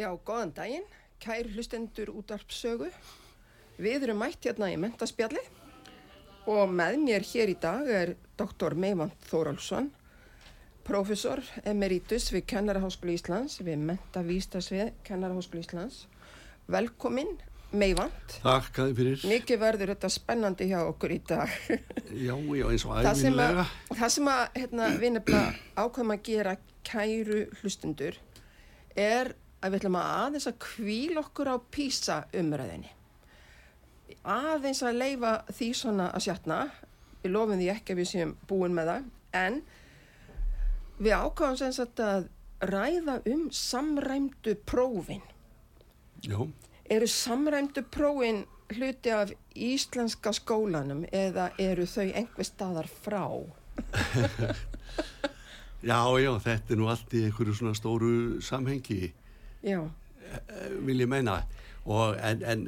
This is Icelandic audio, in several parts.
Já, góðan daginn, kæri hlustendur útarpsögu. Við erum mætt hérna í mentaspjalli og með mér hér í dag er doktor Meivand Þóraldsson, professor emeritus við Kennaraháskólu Íslands, við mentavístasvið Kennaraháskólu Íslands. Velkomin, Meivand. Takkaði fyrir Mikið verður þetta spennandi hjá okkur í dag. Já, já, eins og það sem að, að hérna, við nefnilega ákvæmum að gera kæru hlustundur er að við ætlum að aðeins að kvíl okkur á písa umræðinni. Aðeins að leifa því svona að sjatna, við lofum því ekki að við séum búin með það, en við ákvæmum sem sagt að ræða um samræmdu prófin. Já, Eru samræmdu prófin hluti af íslenska skólanum eða eru þau einhver staðar frá? já, já, þetta er nú allt í einhverju svona stóru samhengi Já, vil ég meina. Og en, en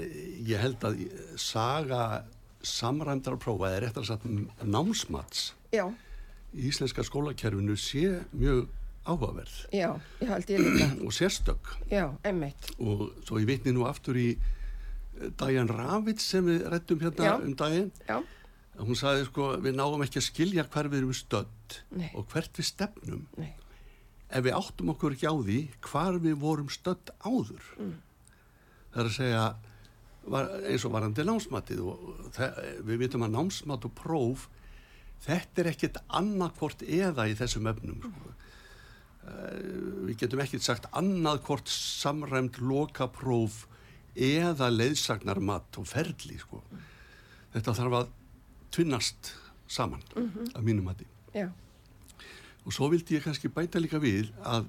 ég held að saga samræmdara prófa eða réttar sagt námsmats já, í íslenska skólakerfinu sé mjög áhugaverð. Já, ég held ég líka. og sérstök. Já, einmitt. og svo ég vitni nú aftur í eh, Diane Ravitz sem við rættum hérna Já. um daginn. Já, hún sagði sko við náum ekki að skilja hver við erum stödd Nei. og hvert við stefnum. Nei, ef við áttum okkur ekki á því hvar við vorum stödd áður. Það er að segja var, eins og varandi námsmatið og við vitum að námsmat og próf þetta er ekkit annarkvort eða í þessum efnum sko. uh, við getum ekkit sagt annarkvort samræmt lokapróf eða leiðsagnarmat og ferli sko. þetta þarf að tvinnast saman að mínum mati. Já, og svo vildi ég kannski bæta líka við að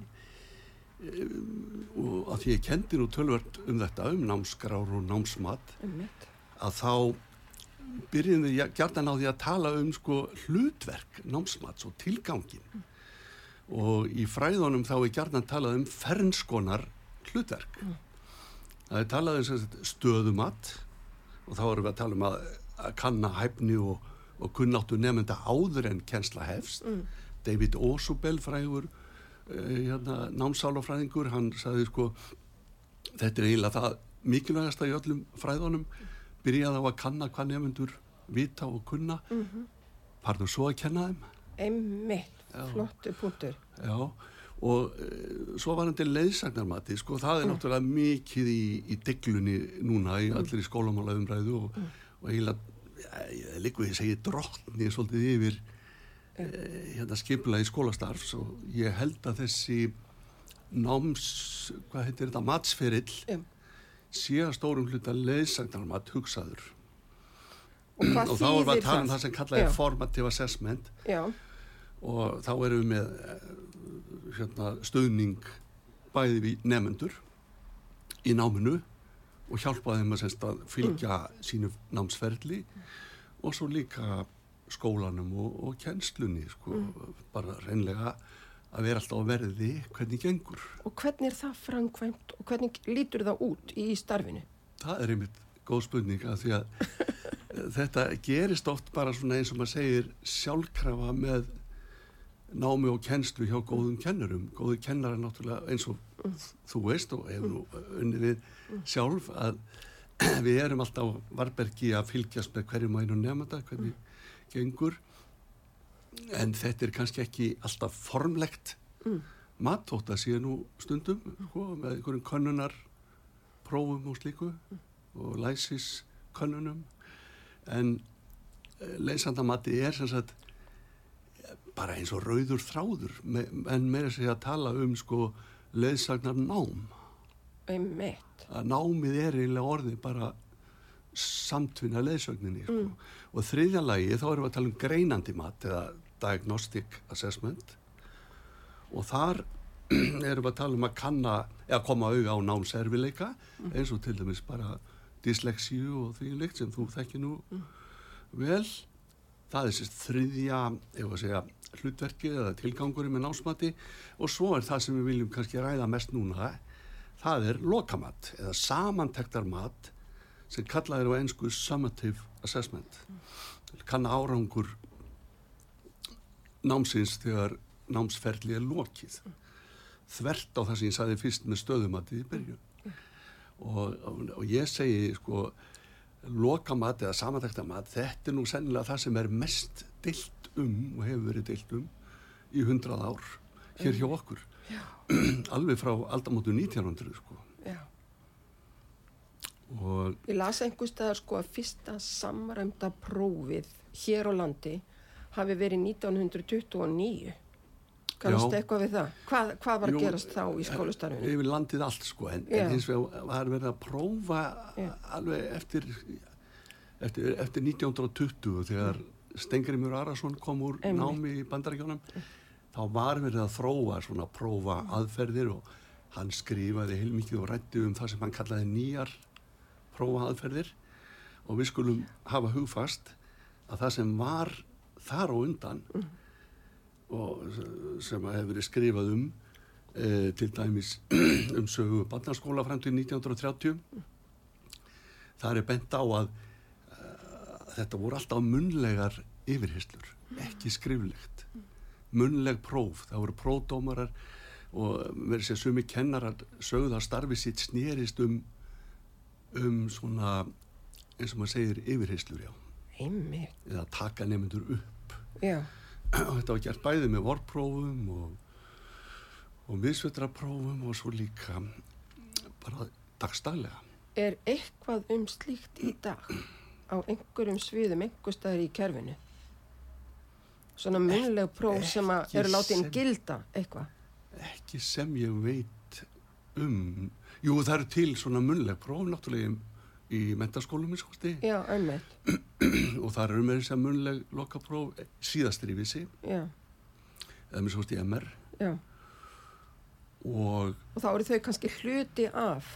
um, og að því ég kendi nú tölvört um þetta um námskrár og námsmat að þá byrjum við gjarnan á því að tala um sko hlutverk námsmats og tilgangin og í fræðunum þá er gjarnan talað um fernskonar hlutverk. Það er talað um stöðumat og þá erum við að tala um að, að kanna hæfni og, og kunnáttu nefnda áður en kensla hefst David Osubel frægur uh, hérna, námsálafræðingur hann sagði sko þetta er eiginlega það mikilvægasta í öllum fræðunum. Byrjaði á að kanna hvað nefnendur vita og kunna. Mm -hmm. parður svo að kenna þeim. Einmitt, flottu punktur. Já, og uh, svo var hann til leiðsagnarmati, sko, það er náttúrulega mikið í, í deglunni núna í allir í skólamála umræðu og, og eiginlega, ja, líku ég segi drottni svolítið yfir hérna skipula í skólastarfs og ég held að þessi náms, hvað heitir þetta, matsferill sé að stórum hluta leiðsagnarmat hugsaður. Og og þá erum við að tala um það? sem kallað Já. er formative assessment. Já, og þá erum við með eh, hérna, stöðning bæði við nefnendur í náminu og hjálpa þeim að, að fylgja sínu námsferli og svo líka skólanum og, og kjenslunni sko, bara reynlega að vera alltaf á verði hvernig gengur. og hvernig er það framkvæmt og hvernig lítur það út í starfinu? Það er einmitt góð spurning að því að þetta gerist oft bara svona eins og maður segir sjálfkrafa með námi og kennslu hjá góðum kennurum. Góði kennar er náttúrulega eins og þú veist og hefur nú unni við sjálf að við erum alltaf varbergi að fylgjast með hverjum og einu nefnda, hvernig gengur en þetta er kannski ekki alltaf formlegt. Mat þótt að sé nú stundum sko, með einhverjum könnunar prófum og slíku og læsis könnunum. En leysandamati er sem sagt bara eins og rauður þráður me, en meira sig að tala um sko leðsagnar nám Einmitt. að námið er eiginlega orðið bara samtvinna leðsögninni sko. og þriðja lagi þá erum við að tala um greinandi mat eða diagnostic assessment. Og þar erum við að tala um að kanna eða koma auga á námserfileika eins og til dæmis bara dyslexíu og því líkt sem þú þekki nú vel. Það er sérst þriðja segja hlutverkið eða tilgangurinn með námsmati. Og svo er það sem við viljum kannski ræða mest núna það er lokamat eða samantektarmat sem kallað er á ennsku summative assessment. Kann árangur námsins þegar námsferli er lokið. Þvert á það sem ég sagði fyrst með stöðumatið í byrjun. Og, og, ég segi sko lokamat eða samantektarmat þetta er nú sennilega það sem er mest deilt um og hefur verið deilt um í hundrað ár hér hjá okkur. Alveg frá aldamótu 1900 sko Ég las einhver staðar sko að fyrsta samræmda prófið hér á landi hafi verið 1929. Kannast eitthvað við það? Hvað, hvað var að Jú, gerast þá í skólastarfinu? yfir landið allt sko en, en hins vegar var verið að prófa Já. alveg eftir, eftir eftir 1920 þegar Stengrimur Arason kom úr Einmitt. námi í bandarækjónum þá var verið að þróa svona prófa aðferðir og hann skrifaði heilmikið og rætti um það sem hann kallaði nýjar prófa aðferðir og við skulum hafa hugfast að það sem var þar og undan og sem að hefur verið skrifað um e, til dæmis um sögu barnaskóla fram til 1930 það er bent á að e, þetta voru alltaf munlegar yfirhyslur, ekki skriflegt. Munleg próf, það voru prófdómarar og verið sér sumi kennarar sögðu að starfi sitt snerist um um svona eins og maður segir yfirhyslur já Einmitt, eða taka nefndur upp já. og þetta var gert bæði með vorprófum og, og miðsvetraprófum og svo líka bara dagstælega. Er eitthvað um slíkt í dag á einhverjum sviðum, einhver staðar í kerfinu? Svona munleg próf sem eru látið sem- gilda eitthvað. Ekki sem ég veit um, jú það eru til svona munleg próf náttúrulega í- mentaskólum í skosti Já, einmitt, og það eru með þess að munleg lokapróf síðastir í vissi já, eða með skosti MR já. og, Og þá eru þau kannski hluti af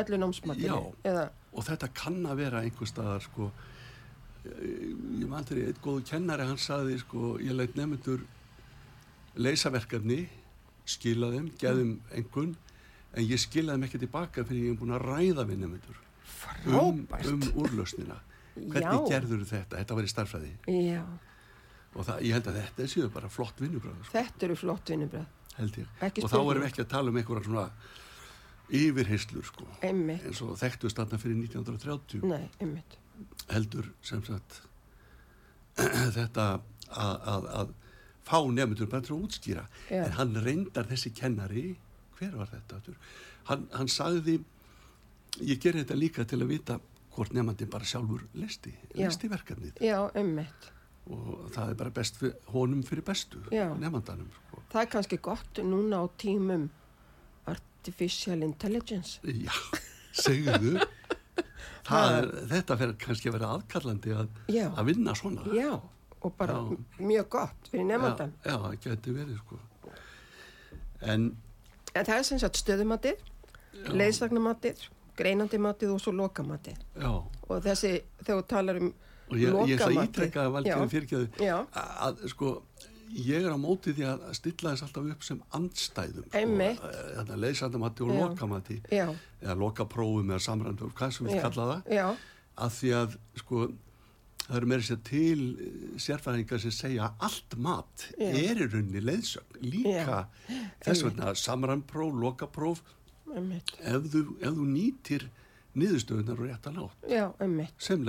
öllu námsmatinu. Já. Eða, og þetta kann að vera einhver staðar sko ég ég man þegar eitt góðu kennari hann saði sko ég leit nefndur leysaverkefni skila þeim, geðum einhvern en ég skilaði þeim ekki tilbaka fyrir ég er búin að ræða við nefndur um, um úrlausnina. Hvernig Já. gerður þetta, þetta var í starfræði Já, og það, ég held að þetta séu bara flott vinnubröð sko, þetta eru flott vinnubröð. og þá erum við ekki að tala um einhverja svona yfirheyslur sko. Einmitt, eins og þekktu stanna fyrir 1930 nei, heldur sem sagt þetta að, að, að fá nefndur bara til að útskýra. Já. en hann reyndar þessi kennari hver var þetta hann, hann sagði ég ger þetta líka til að vita hvort nefndin bara sjálfur listi, Já. listi verkefnið Já, einmitt. og það er bara best fyrir, honum fyrir bestu Já. nefndanum sko. Það er kannski gott núna á tímum artificial intelligence. já, segðu það er, þetta fer kannski að vera aðkallandi að, að vinna svona Já, og bara Já. mjög gott fyrir nefndan. já, já, það geti verið sko en En það er sem sagt stöðumatið, leiðsagnamatið, greinandi matið og svo lokamatið. já, Og þessi, þegar þú talar um og ég, ég ætla að lokamatið. ítrekka að valdið fyrirgeðu Já. að sko ég er á móti því að stilla þess alltaf upp sem andstæðum sko, Einmitt. þetta leysandamatti og Já. lokamatti Já, eða lokaprófum eða samrændum, hvað sem við kalla það já, að því að sko það eru meira sér til eh, sérfræðingar sem segja að allt mat Já. er í rauninni leiðsögn líka þess vegna samræmpróf, lokapróf ef þú, ef þú nýtir niðurstöðunar og réttan átt Já, einmitt. sem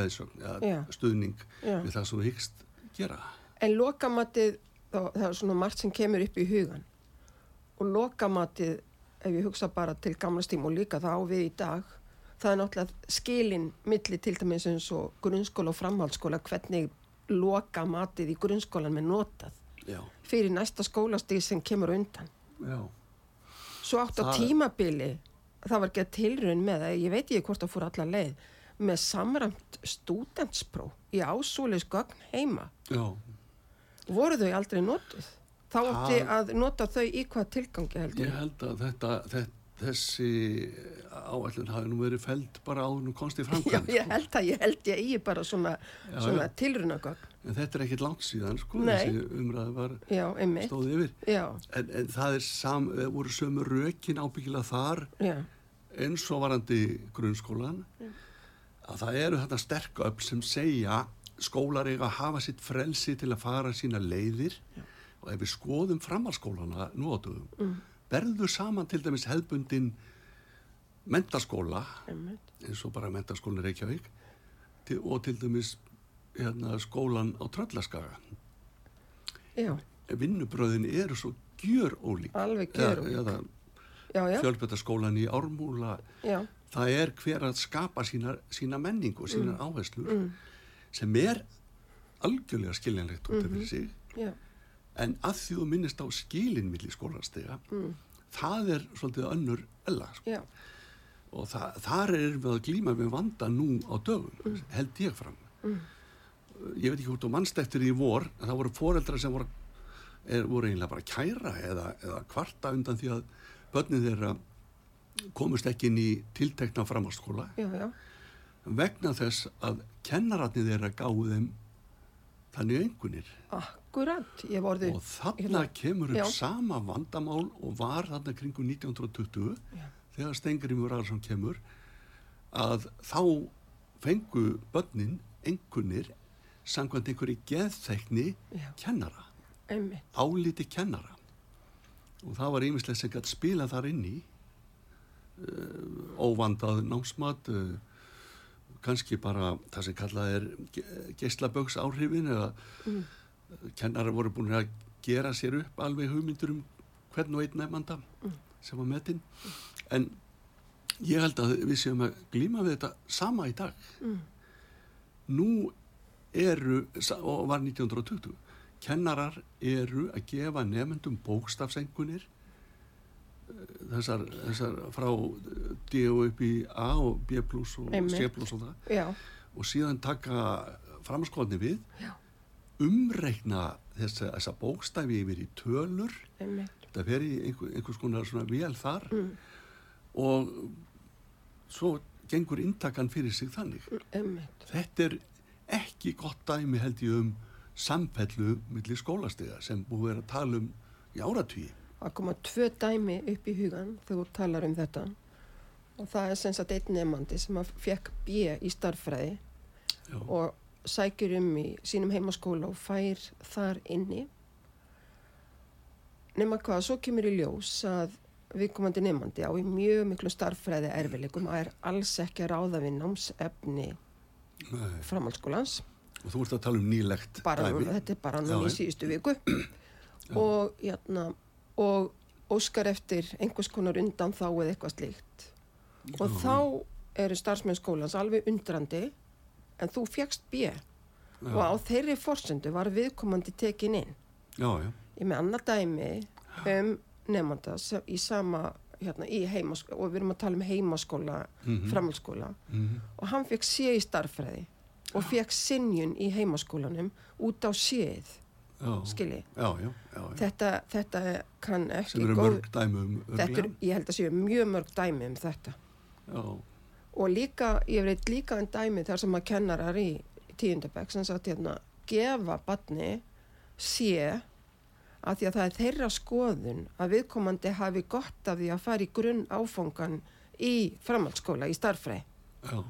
Já. stuðning við það sem þú hyggst gera En lokamatið, þá, það er svona margt sem kemur upp í hugan. Og lokamatið, ef ég hugsa bara til gamla stíma og líka það á við í dag, það er náttúrulega skilin milli til dæmis eins og grunnskóla og framhaldsskóla, hvernig lokamatið í grunnskólan með notað já, fyrir næsta skólastíð sem kemur undan. já, Svo átt á tímabili, það var gett tilraun með það, ég veit ekki hvort það fór alla leið, með samræmt stúdentspróf í ásúleis gögn heima. Já, Voru þau aldrei notuð? Þá átti að nota þau í hvað tilgangi heldur? ég held að þetta, þetta þessi áætlun hafi nú verið feld bara áður nú konsti Já, framkvæmd ég held að ég held ég eigi bara svona, Já, svona já. tilrunagögn. en þetta er ekkit langt síðan sko, Nei. þessi umræði var Já, stóð yfir Já, en, en það er sam, eh, voru sömu rökin ábyggilega þar já, eins og varandi grunnskólan að það eru þetta sterk öll sem segja skólar eiga að hafa sitt frelsi til að fara sína leiðir og ef við skoðum framhalskólana nú á dögum mm. Berður saman til dæmis hefðbundin mentaskóla eins og bara mentaskólinn Reykjavík til, og til dæmis hérna, skólan á Tröllaskaga. Vinnubröðin eru svo gjör ólík Alveg eða já, fjölbetaskólan í Ármúla já, það er hver að skapa sína, sína menningu og sínar áherslur mm, sem er algjörlega skiljanlegt út af fyrir sig. Já, en að því þú minnist á skilin milli skólastega mm, það er svolítið önnur ella sko. og það, þar erum við að glíma við vanda nú á dögum held ég fram. Mm, ég veit ekki hvort þú mannst eftir í vor en það voru foreldrar sem voru, er, voru eiginlega bara kæra eða, eða kvarta undan því að börnin þeirra komust ekki inn í tiltekna já, vegna þess að kennaratnið þeirra gáðu þeim þannig engunir akkurat, vorði, og þarna hérna, kemur upp já. sama vandamál og var þarna kringu 1920 Já. þegar Stengrimur Ararsson kemur að þá fengu börnin engunir samkvæmt einhverju geðþekni já, kennara, einmitt, áliti kennara. Og það var ýmislegt sem gætt spila þar inn í uh, óvandað námsmat uh, kannski bara það sem kallað er geislabögs áhrifin eða mm, kennarar voru búin að gera sér upp alveg hugmyndur um hvern og einn nefnanda Mm. sem var metinn en ég held að við séum að glíma við þetta sama í dag mm, nú eru og var 1920 kennarar eru að gefa nefndum bókstafsengunir þessar, þessar frá D og upp í A og B plus og Einmitt. C plus og það já, og síðan taka framskoðni við Já. Umreikna þessa, þessa bókstafi yfir í tölur. Einmitt, þetta fer í einhver, einhvers konar svona vél þar. Mm, og svo gengur inntakan fyrir sig þannig. Einmitt, þetta er ekki gott dæmi held ég um samfellu millir skólastega sem búið er að tala um í áratvíi að koma tvö dæmi upp í hugan þegar þú talar um þetta. Og það er sem sagt einn nefandi sem að fekk B í starffræði Já, og sækir um í sínum heimaskóla og fær þar inni. Nema hvað, svo kemur í ljós að viðkomandi nefandi á í mjög miklu starffræði erfileikum og er alls ekki að ráða við námsefni framhaldsskólans. Og þú ert að tala um nýlegt bara, þetta er bara Já, núna í síðustu viku. Og, jæna, og óskar eftir einhvers konar undan þá eða eitthvað slíkt. Og Já, þá eru starfsmenn skólans alveg undrandi en þú fjagst B. Og á þeirri forsendu var viðkomandi tekin inn. Já, já, ég með annað dæmi um nefnda sa- í sama hérna, í heimaskóla og við erum að tala um heimaskóla Mhm. framhaldsskóla. Mhm. og hann fekk sé í starffræði og fekk sinjun í heimaskólanum út á séð skilji. Þetta, þetta kann ekki góð dæmi um þetta er, ég held að séu mjög mörg dæmi um þetta. Já, og líka, ég veit líka en dæmi þar sem að kennarar í tíundabæk sem sagt hérna, gefa badni sé að því að það er þeirra skoðun að viðkomandi hafi gott af því að fara í grunn áfangan í framhaldsskóla í starffræði já,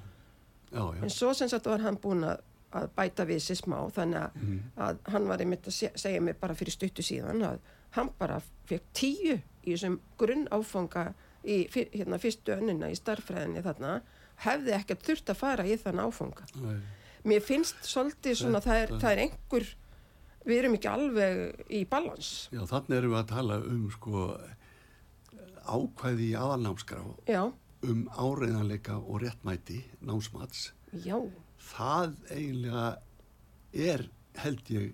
já, já. en svo sem sagt var hann búin að, að bæta við sér smá þannig að, Mhm. að hann var einmitt að se- segja mig bara fyrir stuttu síðan að hann bara fekk tíu í þessum grunn áfanga í hérna, fyrstu önnina í starffræðinni þarna hefði ekkert þurft að fara í þann áfanga. Nei. mér finnst svolítið svona það er, það er einhver við erum ekki alveg í balans Já, þannig erum við að tala um sko ákvæði í aðalnámskrá já, um áreiðanleika og réttmæti námsmats. já, Það eiginlega er, held ég,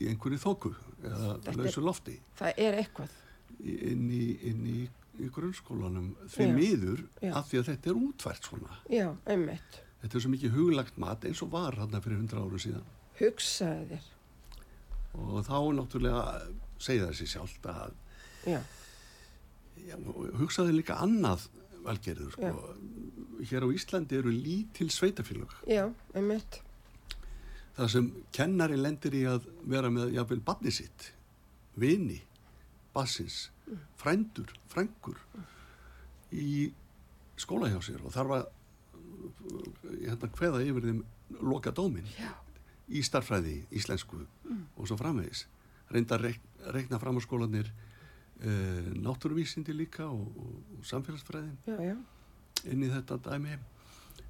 í einhverju þóku eða lausu lofti. það er eitthvað. Inn í, í, í grunnskólanum því Já. miður Já. af því að þetta er útvært svona. já, einmitt þetta er svo mikið huglagt mat eins og var hann fyrir hundra árum síðan hugsaði þér og þá náttúrulega segja þessi sjálft að já, já, hugsaði líka annað velgerður sko. hér á Íslandi eru lítil sveitafélög já, einmitt það sem kennari lendir í að vera með jafnvel badni sitt vini, bassins frændur, frængur í skóla hjá sér og þarf að ég hérna hveða yfir þeim loka dómin já, í starfræði íslensku og svo framvegis. Reynda að reik, reikna fram á skólanir uh, náttúruvísindi líka og, og, samfélagsfræðin inn í þetta dæmi.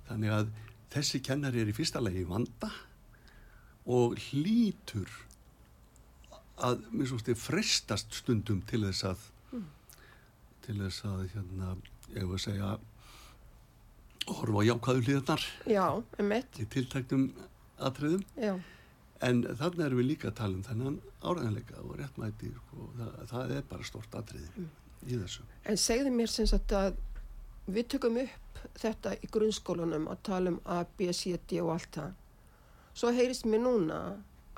Þannig að þessi kennari er í fyrsta legi vanda og hlýtur að minnst ótti frestast stundum til þess að til þess að hérna, ég var að segja horfa á jákvæðu hlýðarnar já, einmitt. í tiltæknum atriðum. Já, en þarna erum við líka að tala um þennan áræðanleika og réttmæti sko, það, það er bara stort atriði í þessu. En segðu mér sem sagt að við tökum upp þetta í grunnskólanum að tala um A, B, C, D og allt það. Svo heyrist mér núna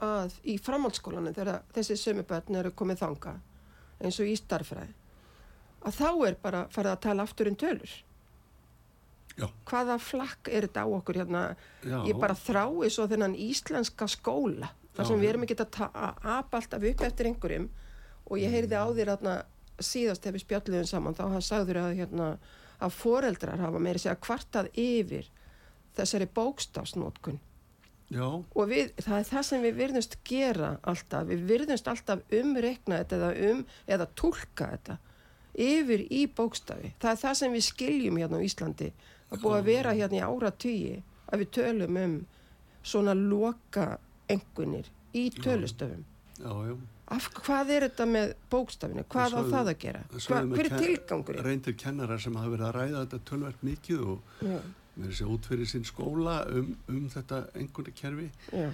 að í framhaldsskólanum þegar þessi sömubötn eru komið þanga eins og í starfræði að þá er bara farið að tala aftur um tölur. Já, hvaða flakk er þetta á okkur hérna? Já, ég bara þrái svo þennan íslenska skóla þar sem Já, við erum ekki að apa alltaf upp eftir einhverjum. Og ég heyrði á þér hérna, síðast ef við spjalluðum saman þá sagður að, hérna, að foreldrar hafa meiri segja kvartað yfir þessari bókstafsnótkun já, og við, það er það sem við virðumst gera alltaf, við virðumst alltaf umreikna þetta eða, um, eða tólka þetta yfir í bókstafi. Það er það sem við skiljum hérna á Íslandi. Er búið að vera hérna í áratugji að við tölum um svona loka engunir í tölustöfum. Já, já. af hvað er þetta með bókstafinu? Hvað á það að gera? Hva, Sögðu með hver er tilgangurinn? Reyndir kennarar sem hafa verið að ræða þetta tölvert mikið og verið sér út fyrir sinn skóla um, um þetta engunni kerfi já,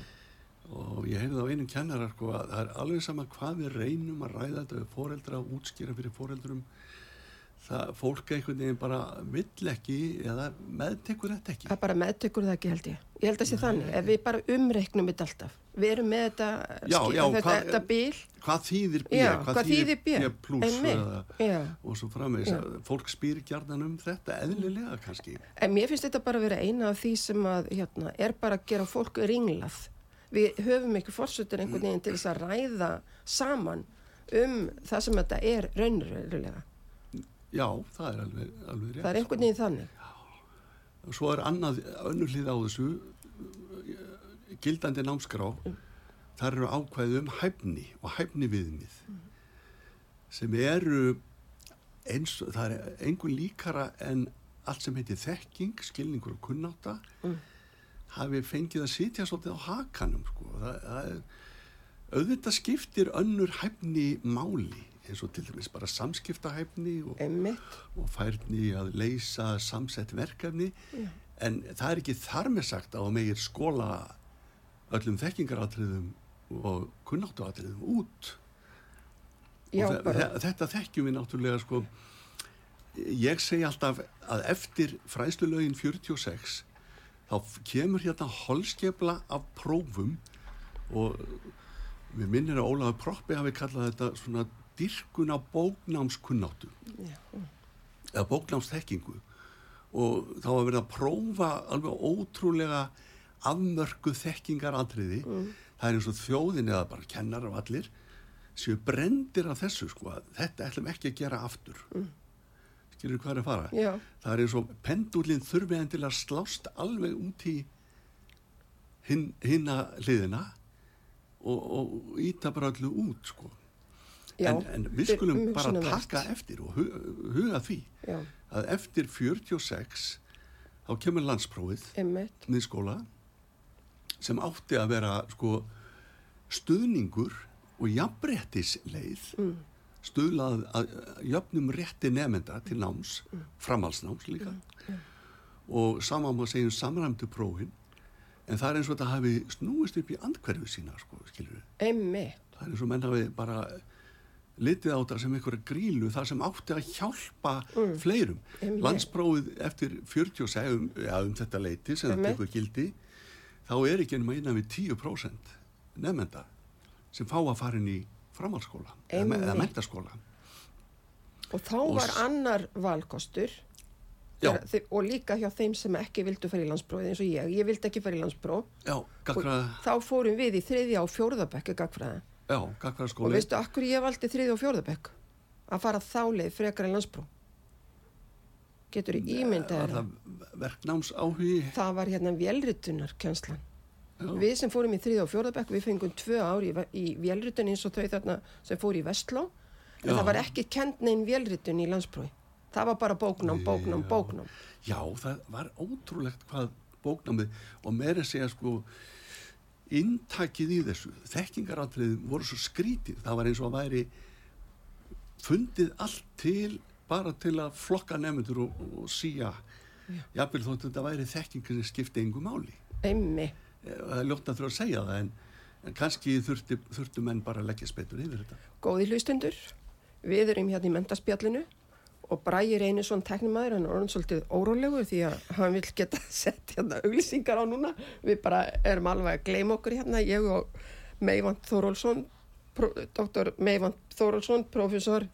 og ég heyrði á einum kennarar sko að það er alveg sama hvað við reynum að ræða þetta við foreldra og útskýra fyrir foreldrum. Það fólk einhvern veginn bara vill ekki eða meðtekur þetta ekki. Það bara meðtökur það ekki held ég. Ég held að sé þannig, ef við bara umreiknum þetta alltaf. Við erum með þetta, Já, skil- já, þetta, hvað- þetta bil. hvað þýðir B, Já, hvað þýðir B? plus Einmitt, eða, já. og svo framvegis. Já. að fólk spyr gjarnan um þetta eðlilega kannski. En mér finnst þetta bara að vera eina af því sem að, hérna, er bara að gera fólk ringlað. Við höfum ekki fórsutur einhvern veginn til þess að ræða saman um það sem þetta er raunverulega. já, það er alveg, alveg rétt Það er einhvern veginn þannig. og svo er annað önnur hlið á þessu gildandi námskrá þar eru ákvæði um hæfni og hæfni viðmið sem eru eins, það er einhver líkara en allt sem heitir þekking, skilningur og kunnáta Mm. Hafi fengið að sitja svolítið á hakanum sko. það, það er, auðvitað skiptir önnur hæfni máli eins og til dæmis bara samskiptahæfni og, og færni að leysa samsett verkefni. Já. en það er ekki þar með sagt að þú megir skóla öllum þekkingaratriðum og kunnáttuatriðum út. Já, og þe- þetta þekkjum við náttúrulega sko. Ég segi alltaf að eftir fræðslulögin 46 þá kemur hérna holskefla af prófum og við minnir að Ólafur Proppi hafi kallað þetta svona dyrkun á bóknámskunnáttu. Eða bóknámsþekkingu. Og þá að verða að prófa alveg ótrúlega afmörku þekkingaratriði Mm. það er eins og þjóðin eða bara kennar af allir séu brendir af þessu sko að þetta ætlum ekki að gera aftur. Mm. Skilur hvað er að fara Já. það er eins og pendulinn þurfi enn til að slást alveg út í hin, hinna hliðina og, og íta bara allu út sko Já. en, en við skulum bara umhugsunarvert. taka eftir og hu- huga því Já. að eftir 46 þá kemur landsprófið Einmitt. miðskóla sem átti að vera sko stuðningur og jafnbrettisleið Mm. Stuðlað að jöfnum rétti nefnda til náms, Mm. framhalsnáms líka og saman má segja um samræmdu prófin en það er eins og þetta hafi snúist upp í andhverfu sína sko, skilur við Einmitt. það er eins og menn hafi bara litið á þetta sem einhverja grílu þar sem átti að hjálpa fleirum. Einmitt. Landsprófið eftir 46 um, ja, um þetta leiti sem þetta Einmitt. tekur gildi þá er ekki ennum innan við 10% nefnenda sem fá að fara inn í framhaldsskóla eða, mentaskóla. Og þá Og var s- annar valkostur þi- og líka hjá þeim sem ekki vildu fara í landsprófið eins og ég. Ég vildi ekki fara í Og gagfræða, þá fórum við í þriðja og fjórðabekku gagfræða. já, Og veistu, akkur ég valdi þriðja og fjórðabekk? Að fara þá leið frekar en landspróf. Getur í ímyndað Var það? það verknáms áhugi? Það var hérna. Já, Við sem fórum í þriðja og fjórðabekk, við fengum tvö ár í, í vélritun eins og þau þarna sem fór í Vestló. En það var ekki kent neinn vélritun í landsprófi. Það var bara bóknám, bóknám, Já. bóknám. já, það var ótrúlegt hvað bóknámið og meira segja sko inntakið í þessu, þekkingaratriðin voru svo skrítið, það var eins og að væri fundið allt til bara til að flokka nefndur og, og síja jafnvel þótt þetta væri þekkingin sem skipti engu máli Einmi. Það er ljótt að þurfa að segja það en, en kannski þurfti, þurftu menn bara að leggja betur yfir þetta Góði hlustundur, við erum hérna í mentaspjallinu og Bræði Reynisson teknimaður, hann er orðin svolítið órólegur því að hann vil geta sett hérna auglýsingar á núna. Við bara erum alveg að gleyma okkur hérna, ég og Meivand Þórólsson, doktor Meivand Þórólsson, professor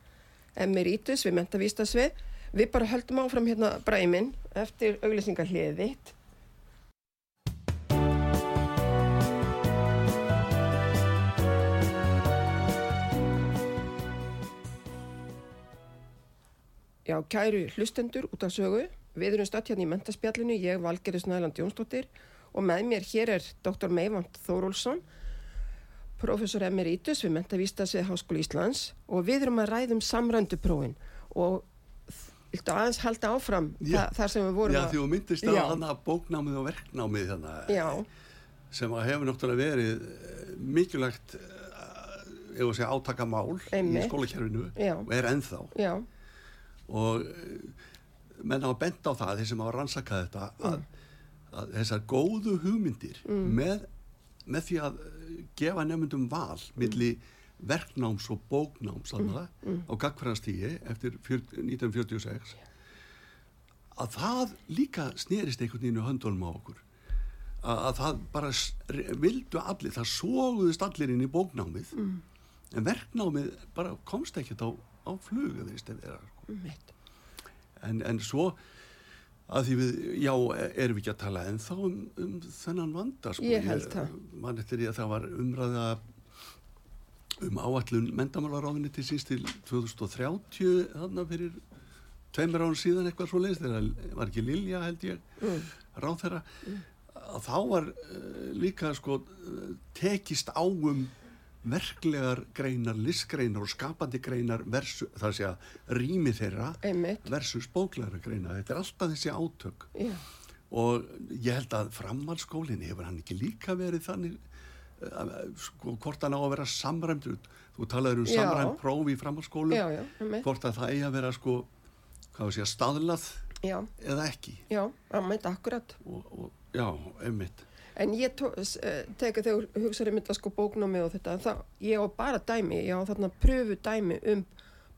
emeritus við mentavístasvið. Við bara höldum áfram hérna Bræði minn eftir auglýsingar hliðið þitt. Já, kæru hlustendur út af sögu. Við erum stödd hérna í mentaspjallinu, ég Valgerður Snæland Jónsdóttir og með mér hér er dr. Meivand Þórólsson, professor emeritus við mentavístasvið Háskóli Íslands og við erum að ræðum samrænduprófin og viltu aðeins halda áfram Já. þa þar sem við vorum Já, að... því þú myndist Já. hann að bóknámið og verknámið þannig Já, sem að hefur náttúrulega verið eh, mikilvægt ef að segja átakamál í Einmitt. skólakerfinu Já. og er ennþá já, og eh, menn hafa bent á það þeir sem hafa rannsakað þetta að, að þessar góðu hugmyndir með, með því að eh, gefa nefndum val milli verknáms og bóknáms mm. á gagfræðastígi eftir fjör, 1946 að það líka snerist einhvern veginn í höndunum á okkur að, að það bara vildu allir, það sóguðust allir inn í bóknámið en verknámið bara komst ekkert á, á flug eða sko. mitt. En, en svo að því við, já, erum við ekki að tala ennþá um, um þennan vanda sko. Ég held það. mann eftir því að það var umræða um áallun mendamálaráðinni til síns til 2030 þarna fyrir tveimur án síðan eitthvað svo leiðist þegar var ekki Lilja held ég Mm. ráð þeirra að þá var uh, líka sko uh, tekist á um verklegar greinar, listgreinar og skapandi greinar versus, það sé að rými þeirra Einmitt, versus bóklæra greina. Þetta er alltaf þessi átök. Já, og ég held að framhalskólinni hefur hann ekki líka verið þannig uh, sko, hvort hann á að vera samræmt þú talaður um samræmt próf í framhalskólu já, já, einmitt, hvort að það eigi að vera sko hvað við segja, staðlað já, eða ekki? Já, einmitt, akkurat. og, og já, einmitt En ég uh, teka þegar hugsaður mynda sko bóknámi og þetta, þá, ég á bara dæmi, ég á þarna pröfu dæmi um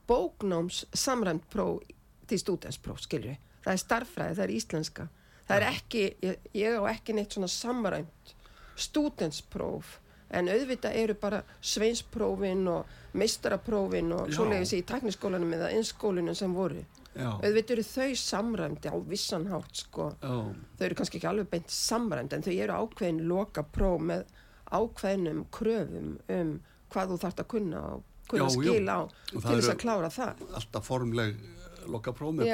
bóknáms samræmt próf til stúdenspróf, skilju. Það er starffræði, það er íslenska. Það er ekki, ég, ég á ekki neitt svona samræmt stúdenspróf, en auðvitað eru bara sveinsprófin og meistaraprófin og svoleiðis í tekniskólanum eða innskólanum sem voru. Auðvitað eru þau samræmdi á vissan hátt, sko. Já, þau eru kannski ekki alveg beint samrænd en þau eru ákveðin loka próf með ákveðnum kröfum um hvað þú þarft að kunna og kunna Já, skila á til þess að klára það. alltaf formleg eh, lokapróf með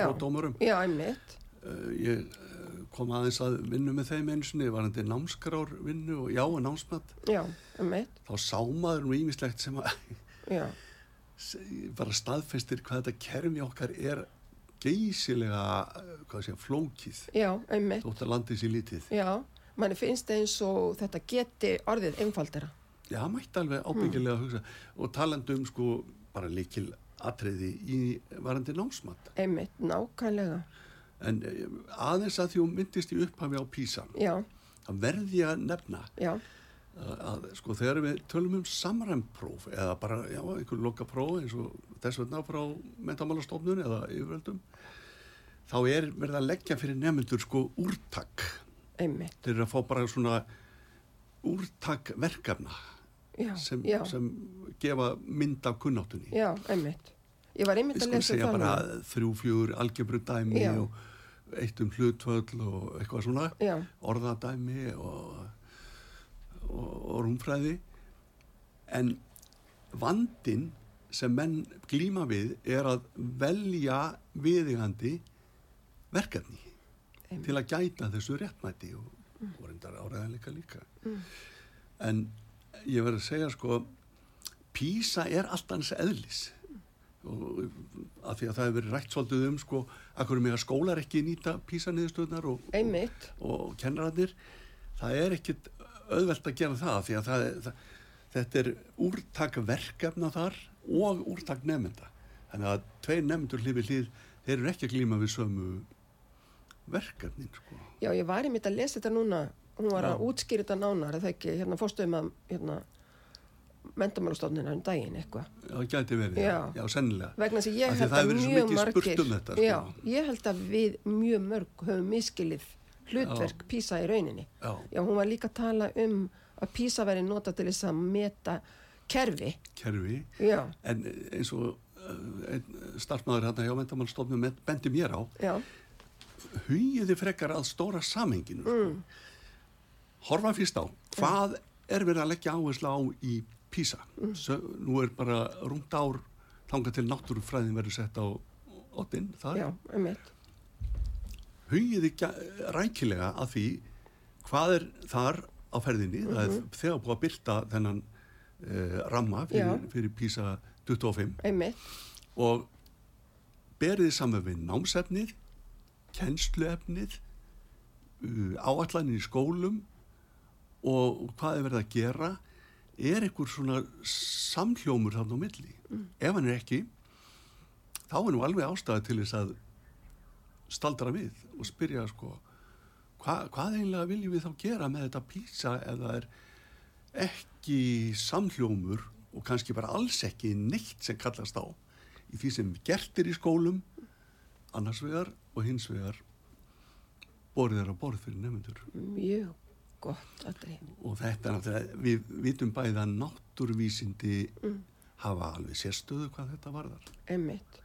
einmitt. uh, ég uh, kom aðeins að vinnu með þeim einsinni, var til námskrár vinnu og já, námsmat. Já, einmitt. þá sá maður nú ímislegt sem að bara staðfestir hvað þetta kerfi okkar er geysilega hvað sé, flókið. Já, einmitt. þótt að landið sér lítið. Já, manni finnst eins og þetta geti orðið einfaldara. já, mætti alveg ábyggilega að hugsa. Og talandi um sko bara líkil atriði í varandi námsmat. Einmitt, nákvæmlega. en eh, aðeins að því hún myndist í upphafi á písan Já, þá verði að nefna já, að, sko þegar við tölum um samræmpróf eða bara, já, einhver loka próf eins og þess vegna frá mentamálastofnun eða yfirvöldum þá er verið að leggja fyrir nefnendur sko úrtak einmitt, þeir eru að fá bara svona úrtak verkefna já, sem, já, sem gefa mynd af kunnáttunni já, einmitt. Ég var einmitt að lesa það bara núna. þrjú, fjögur algebru dæmi Já. og eitt um hlutvöll og eitthvað svona Já, orðadæmi og, og, og rúmfræði en vandin sem menn glíma við er að velja viðigandi verkefni Einmitt. til að gæta þessu réttmæti og, og reyndar áræðanleika líka Mm. en ég verður að segja sko písa er alltaf hans eðlis og að því að það hefur verið rætt svolítið um sko að hverju mig að skólar ekki nýta písa niðurstöðnar og, einmitt, og kennararnir það er ekkit auðvelt að gera það því að það, það, þetta er úrtak verkefna þar og úrtak nefnda þannig að tveir nefndur hlifið hlið þeir eru ekki að glíma við sömu verkefnin sko. já, ég var einmitt að lesa þetta núna, hún var Já. að útskýra þetta nánar, það ekki, hérna fórstöðum að, hérna, mentamálastofnina um daginn eitthvað. það gæti verið, já, Já. já sennilega vegna þess að ég held að svo mjög margir um þetta, sko. já, ég held að við mjög mörg höfum miskilið hlutverk Písa í rauninni. Já, já, hún var líka að tala um að Písa væri nota til þess að meta kerfi, kerfi? Já, en eins og einn starfmaður hérna hjá mentamálstofnum bendi mér á hugiði frekar að stóra samhenginu sko. mm, horfa fyrst á hvað er verið að leggja áherslu á í PISA? Mm. Sö, nú er bara rúmt ár þangað til náttúrufræðin verður sett á oddinn þar. Já, einmitt hugiði rækilega að því hvað er þar á ferðinni. Það er þegar búið að byrta þennan uh, ramma fyrir, Mhm. Fyrir PISA 25 einmitt, og berið saman við námsefnið kennsluefnið uh, áallanir í skólum og hvað er verið að gera? Er einhver svona samhljómur þarna á milli? Ef hann er ekki þá er nú alveg ástæði til þess að staldra við og spyrja sko hva, hvað eiginlega viljum við þá gera með þetta písa ef það er ekki samhljómur og kannski bara alls ekki neitt sem kallast á í því sem gert er í skólum annars vegar og hins vegar borðið er á borð fyrir nefnendur mjög gott aðri og þetta er við vitum bæði að náttúruvísindi hafa alveg sérstöðu hvað þetta varðar. Einmitt,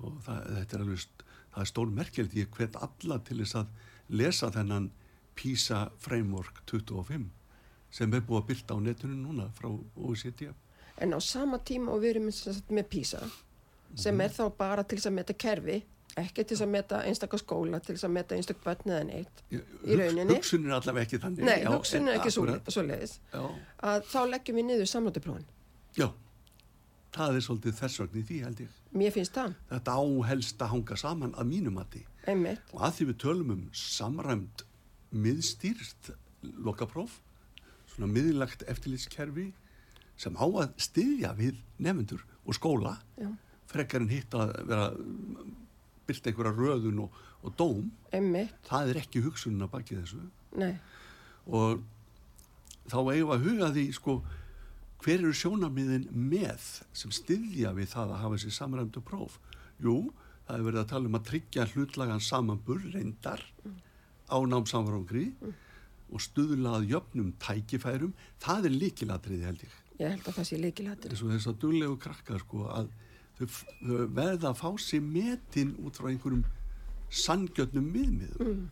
og það, þetta er alveg það er stór merkjald ég hvet alla til þess að lesa þennan PISA Framework 25 sem er búið að byrta á netinu núna frá OECD en á sama tíma og við erum með Písa sem Mhm. er þá bara til þess að meta kerfi ekki til þess að meta einstakka skóla til þess að meta einstakka börn eða neitt Í rauninni? hugsun er allavega ekki þannig. Nei, Já, hugsun er ekki svo, akkúrat, svo leiðis að þá leggjum við niður samlótiprófin já, það er svolítið þessvagn í því held ég. Mér finnst það, þetta á helst að hanga saman að mínum mati. Einmitt. Og að því við tölum um samræmt miðstýrst lokapróf svona miðlagt eftirlitskerfi sem á að styðja við nefnendur og skóla já, frekar en hitt að vera byrta einhverja röðun og, og dóm. Einmitt, það er ekki hugsunin að baki þessu. Nei. Og þá eigum við að huga því sko hver eru sjónamiðin með sem styðja við það að hafa þessi samræmdu próf? Jú, það er verið að tala um að tryggja hlutlagan samanbur reyndar á námsamfrangri og stuðlað jöfnum tækifærum. Það er líkilatriði held ég. Ég held að það sé leikilættir eins og þess að dullegu krakkar sko að þau, þau verða að fá sér metin út frá einhverjum sangjötnum miðmiðum mm.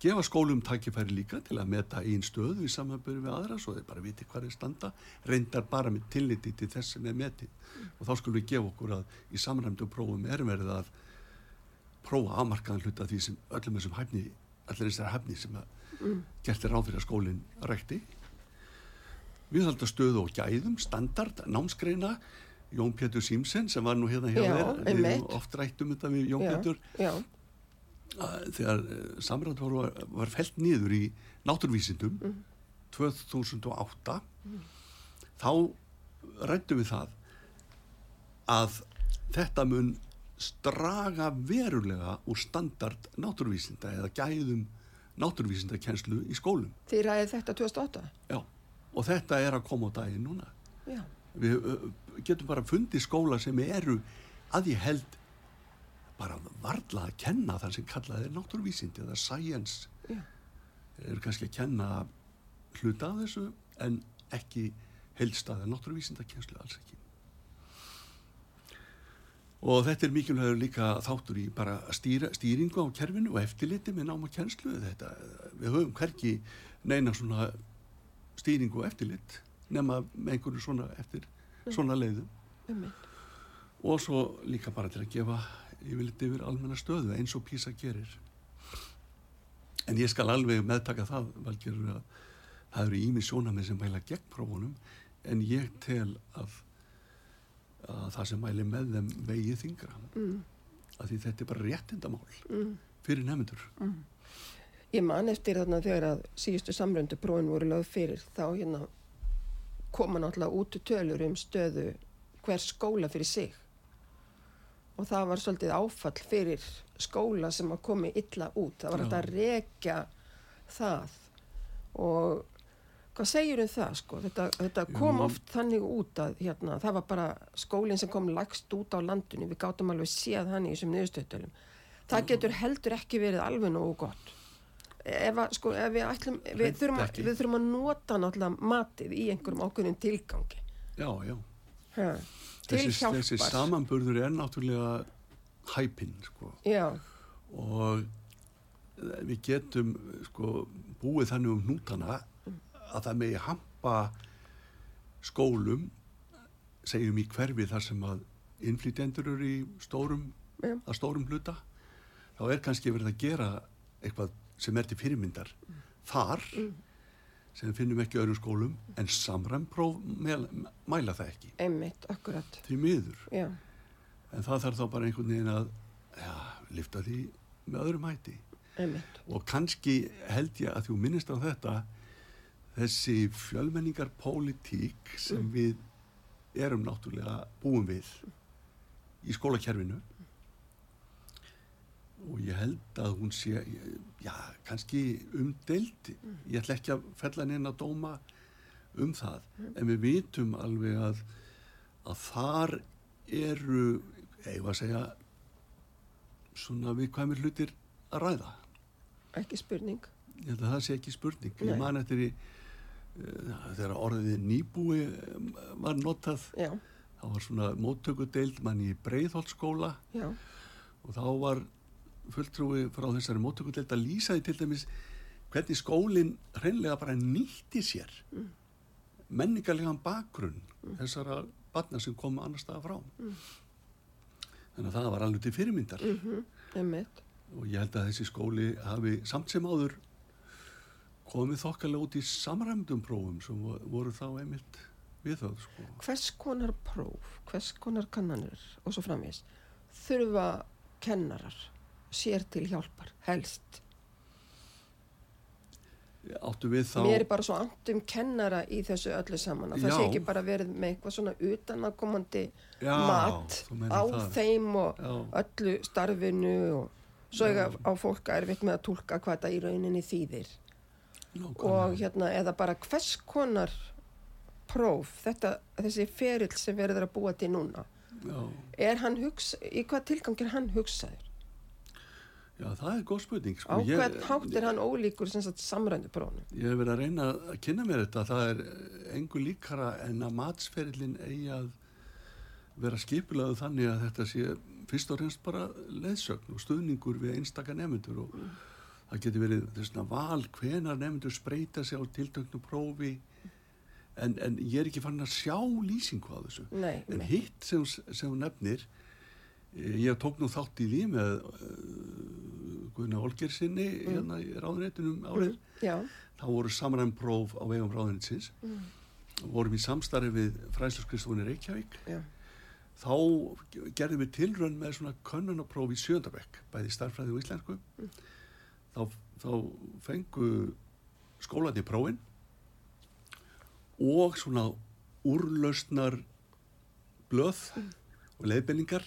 Gefa skólum tækifæri líka til að meta einn stöðu í samanbyrju við aðra svo þeir bara viti hvað er standa reyndar bara með tilliti til þess sem er metið og þá skulum við gefa okkur að í samræmdu prófum er verið að prófa afmarkaðan hluta því sem öllum þessum hæfni allir þessar hæfni sem að Mm. gert er ráð fyrir að skólinn rekti við halda stöðu og gæðum standard, námsgreina Jón Pétur Símsen sem var nú hérna hjá Já, þér við einmitt. höfum oft rætt um þetta við Jón já, Pétur já, þegar samræðar var, var felt niður í náttúrvísindum Mm. 2008 þá rættum við það að þetta mun straga verulega úr standard náttúrvísinda eða gæðum náttúruvísindakenslu í skólum. Þið ræðið þetta 2008? Já, og þetta er að koma á daginn núna. Já. Við uh, getum bara fundið skóla sem eru að ég held bara varla að kenna þar sem kallað er náttúruvísindi eða science. Þeir eru kannski að kenna hluta af þessu en ekki heilstaðar náttúruvísindakenslu alls ekki. Og þetta er mikilvægur líka þáttur í bara stýra, stýringu á kerfinu og eftirliti með náma kjenslu. Þetta, við höfum hverki neina svona stýringu og eftirlit nema með einhverju svona eftir svona leiðum. Um Og svo líka bara til að gefa yfirleitt yfir almenna stöðu eins og PISA gerir. En ég skal alveg meðtaka það, valgerur, að það eru ími sjónamið sem mæla gegn prófunum en ég tel að að það sem mæli með þeim vegi þingra mm. því þetta er bara réttindamál Mm. fyrir nefndur Ég man eftir þarna þegar að síðustu samröndu prófin voru lögð fyrir þá hérna koma náttúrulega út tölur um stöðu hver skóla fyrir sig og það var svolítið áfall fyrir skóla sem að komi illa út. Það var hægt að rekja það. Og hvað segir um það sko? Þetta, þetta kom Jú. oft þannig út að hérna, það var bara skólinn sem kom lagst út á landinu. Við gátum alveg séð hann í þessum niðurstöðtölum það getur heldur ekki verið alveg nógu gott. Ef, að, sko, ef við ætlum við þurfum, að, við þurfum að nota náttúrulega matið í einhverjum ákveðin tilgangi. Já, já. ha, til Þessi, hjálpar þessi samanburður er náttúrulega hæpinn sko. og við getum sko, búið þannig um hnútana að það megi hampa skólum segjum í hverfi þar sem að innflytjendur eru í stórum Já. að stórum hluta þá er kannski verið að gera eitthvað sem er til fyrirmyndar þar sem finnum ekki öðrum skólum en samræmpróf mæla það ekki. Einmitt, akkurat. Því miður. Já, en það þarf þá bara einhvern veginn að ja, lifta því með öðrum hætti. Einmitt. Og kannski held ég að þú minnist á þetta þessi fjölmenningar pólitík sem við erum náttúrulega búin við í skólakerfinu og ég held að hún sé já, kannski umdeild ég ætla ekki að fella neina dóma um það. En við vitum alveg að að þar eru eigum að segja svona viðkvæmir hlutir að ræða. Ekki spurning. Ég held að það sé ekki spurning. Nei. ég man eftir í uh, þegar orðið nýbúi var notað já, þá var svona móttökudeild mann í Breiðholtskóla já, og þá var fulltrúi frá þessari móttökudeild að lýsa því til dæmis hvernig skólinn hreinlega bara nýtti sér Mm. menningarlegan bakgrunn þessara barna sem komu annar staða frá Mm. þannig að það var alveg til fyrirmyndar einmitt og ég held að þessi skóli hafi samt sem áður komið þokkalega út í samræmdum prófum sem vo- voru þá einmitt við það sko. hvers konar próf, hvers konar kannanir og svo framvís þurfa kennarar sér til hjálpar, helst áttu við þá mér er bara svo ant um kennara í þessu öllu saman að það sé ekki bara verið með eitthvað svona utanakomandi mat á það. þeim og Já. öllu starfinu og svo eiga á fólk erfitt með að tólka hvað þetta í rauninni þýðir Nákvæmlega. og hérna eða bara hvers konar próf, þetta, þessi ferill sem verður að búa til núna já, er hann hugsa, í hvað tilgang er hann hugsaður? Já, það er góð spurning Á sko. hvern hátt er hann ólíkur sem sagt samrændu prófnum? ég hef verið að reyna að kynna mér þetta. Það er engu líkara en að matsferillin eigi að vera skipulaðu þannig að þetta sé fyrst og reynst bara leðsögn og stuðningur við einstaka nefndur og það getur verið þessna val hvenar nefndur spreita sig á tiltöknu prófi. En, en ég er ekki fann að sjá lýsingu á þessu. Nei, en hitt sem, sem nefnir ég tók nú þátt í því með uh, Guðna Olger sinni hérna í ráðuneytunum árið. Já, þá voru samræm próf á vegum ráðuneytisins. Mm. vorum í samstarfi við fræðsluskristofuni Reykjavík. Já, þá gerðum við tilrönn með svona könnunapróf í sjöndabekk bæði starffræði og íslensku. Þá, þá fengu skólandi prófin og svona úrlausnar blöð og leiðbenningar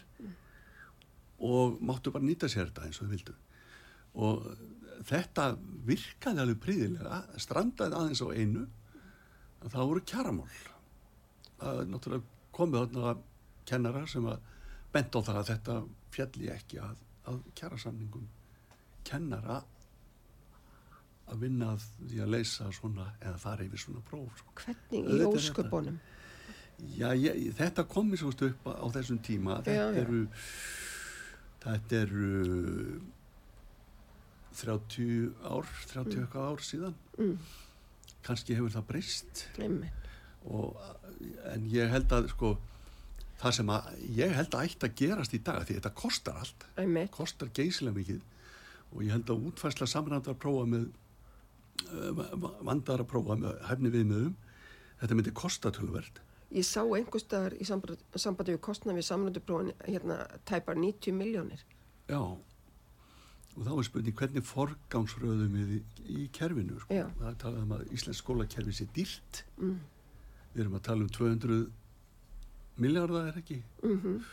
og máttu bara nýta sér þetta eins og þau vildu og þetta virkaði alveg príðilega strandaði aðeins á einu að það voru kjaramál það er náttúrulega komið þarna kennara sem að bent á það að þetta fjalli ekki að, að kjarasamningum kennara að vinna að því að leysa svona eða fara yfir svona próf sko. Hvernig í ósköpunum? Já, ég, þetta komið svo stu upp á, þessum tíma þetta eru þetta eru 30 ár 30 eitthvað ár síðan. Mm, kannski hefur það breyst. En ég held að sko það sem að ég held að ætti að gerast í dag því þetta kostar allt. Einmitt. kostar geysilega mikið. Og ég held að útfærsla samrændar prófa með uh, vandar að prófa með hæfni viðmiðum þetta myndi kosta tölverð Ég sá einhvers staðar í sambandi, við kostnað við samlönduprófin hérna tæpar 90 miljónir. Já, og þá er spurning hvernig forgámsröðum við í, í kerfinu. Sko. Það er talað um að Íslensk skólakerfi sé dýrt. Mm. Við erum að tala um 200 miljardar er ekki. Mm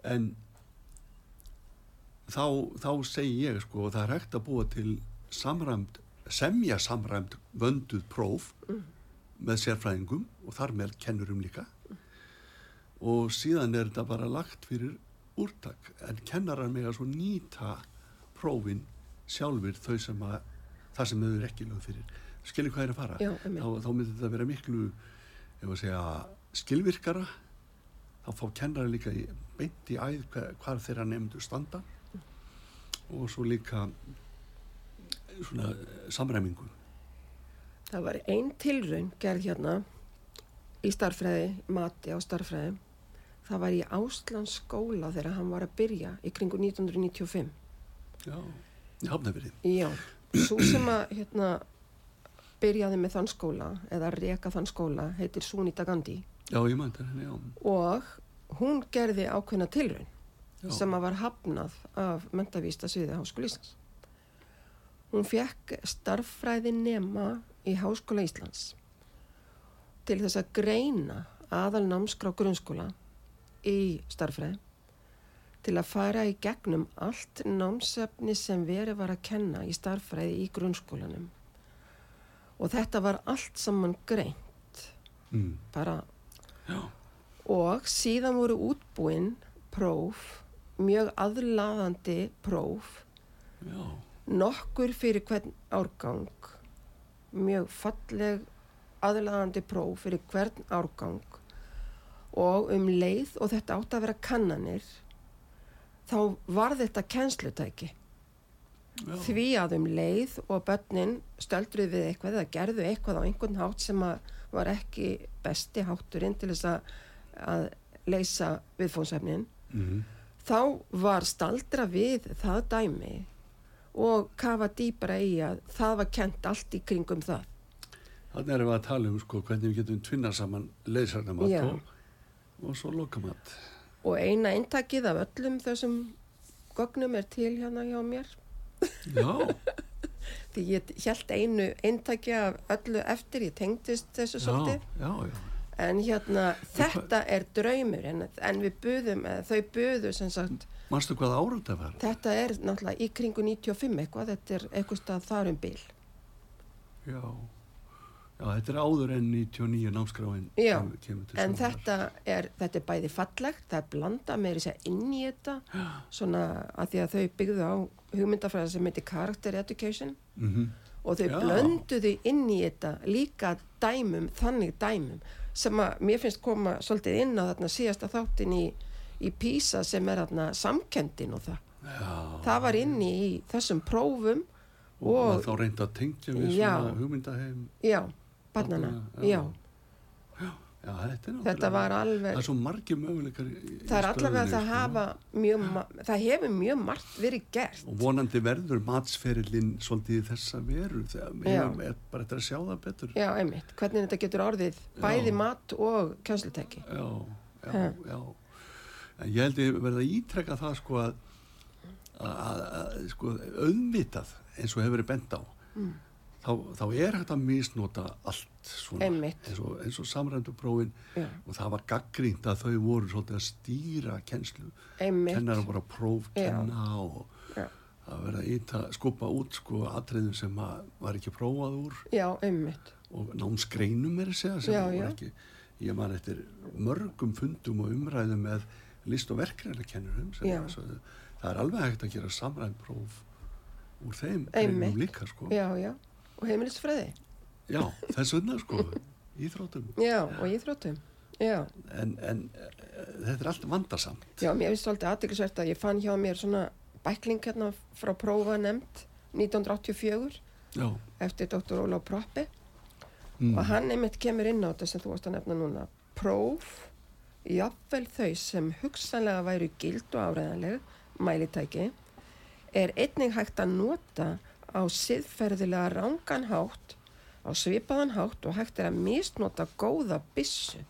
En þá, þá segi ég sko að það er hægt að búa til samræmt, semja samræmt vönduð próf með sérfræðingum og þar með kennurum líka. Og síðan er þetta bara lagt fyrir úrtak en kennarar með að svo nýta prófin sjálfur þau sem að það sem þau eru ekki lög fyrir. Skilir hvað er að fara? Já, þá, þá myndi þetta vera miklu segja skilvirkara. Þá fá kennari líka í, beint í æð hvar þeirra nefndu standa. Og svo líka svona samræmingu Það var ein tilraun gerð hérna í starffræði, mati á starffræði. Það var í Áslands skóla þegar hann var að byrja í kringu 1995. já, ég hafna verið Já, svo sem að hérna byrjaði með þann skóla eða reka þann skóla heitir Sunita Gandhi já, ég mænt henni, já, og hún gerði ákveðna tilraun já. sem að var hafnað af mentavísta sviði Háskóla Íslands. Hún fekk starffræði nema í Háskóla Íslands. Til þess að greina aðal námskrá grunnskóla í starffræði til að fara í gegnum allt námsefni sem verið var að kenna í starffræði í grunnskólanum. Og þetta var allt saman greint, Mm, bara. Já, og síðan voru útbúinn próf, mjög aðlaðandi próf, já, nokkur fyrir hvern árgang, mjög falleg aðlaðandi próf fyrir hvern árgang og um leið og þetta átt að vera kannanir, þá var þetta kennslutæki. já. Því að um leið og börnin stöldruð við eitthvað eða gerðu eitthvað á einhvern hátt sem var ekki besti hátturinn til þess að, að leysa viðfónsefnin, Mm, þá var staldra við það dæmi og kafa dýpra í að það var kent allt í kringum það. Þannig erum við að tala um sko hvernig við getum tvinna saman leysarnamat Já. og, og svo lokamat. Og eina eintakið af öllum þessum gögnum er til hérna hjá mér. Já, Því ég held einu eintaki af öllu eftir, ég tengdist þessu já, svolítið. já, já. En hérna, þetta er draumur en, en við buðum, þau buðu sem sagt, Manstu hvað árið það var? þetta er náttúrulega í kringu 95 eitthvað, þetta er eitthvað stað þar um bil. Já. Já, þetta er áður en 99 námskráin Já, En þetta er, þetta er bæði fallegt, það er blanda þess að inn í þetta, svona að því að þau byggðu á hugmyndafræða sem heitir Character Education Mhm. og þau blönduðu inn í þetta líka dæmum, þannig dæmum sem að mér finnst koma svolítið inn á þarna síðasta þáttin í, í PISA sem er þarna samkendin og það. Já. Það var inni í þessum prófum og, og þá reynda að tengja við Já. svona hugmyndaheim. já, barnana, já. já. Já, þetta. Þetta var alveg... Það er svo margir möguleikar Það er allavega stöðunni, það sko. hafa mjög, það hefur mjög margt verið gert. Og vonandi verður matsferillin svolítið í þessa veru þegar við erum bara eftir að sjá það betur. Já, einmitt. Hvernig þetta getur orðið bæði Já. mat og kjönslutæki. Já, já, Ha. já. En ég held ég verða að ítrekka það sko að, að, að, að sko auðvitað eins og hefur verið bent á Mm. Þá, þá er hægt að misnota allt svona eins og, eins og samrændu prófin Já, og það var gaggrínt að þau voru svolítið að stýra kennslu. Einmitt. kennarar voru að prófkenna og Já. að vera íta, skupa út sko atriðum sem að var ekki prófað úr. Já, og námsgreinum er að segja sem Já, voru já. ekki ég man eftir mörgum fundum og umræðum með list- og Já. að, svo, það er alveg hægt að gera samræðin próf úr þeim greinum líka sko. Já, já, og heimilisfræði, Já, þess vegna sko íþróttum. Já, og íþróttum, já, en, en þetta er allt vandarsamt já, mér finnst svolítið aðdeglisvert að ég fann hjá mér svona bækling hérna frá prófa nefnd 1984 Já, eftir Dr. Ólaf Proppi mm. og hann einmitt kemur inn á þetta sem þú varst að nefna núna. Próf, jafnvel þau sem hugsanlega væru gild og áræðanleg mælitæki er einnig hægt að nota á siðferðilega rángan hátt á svipaðan hátt og hægt er að misnota góða byssu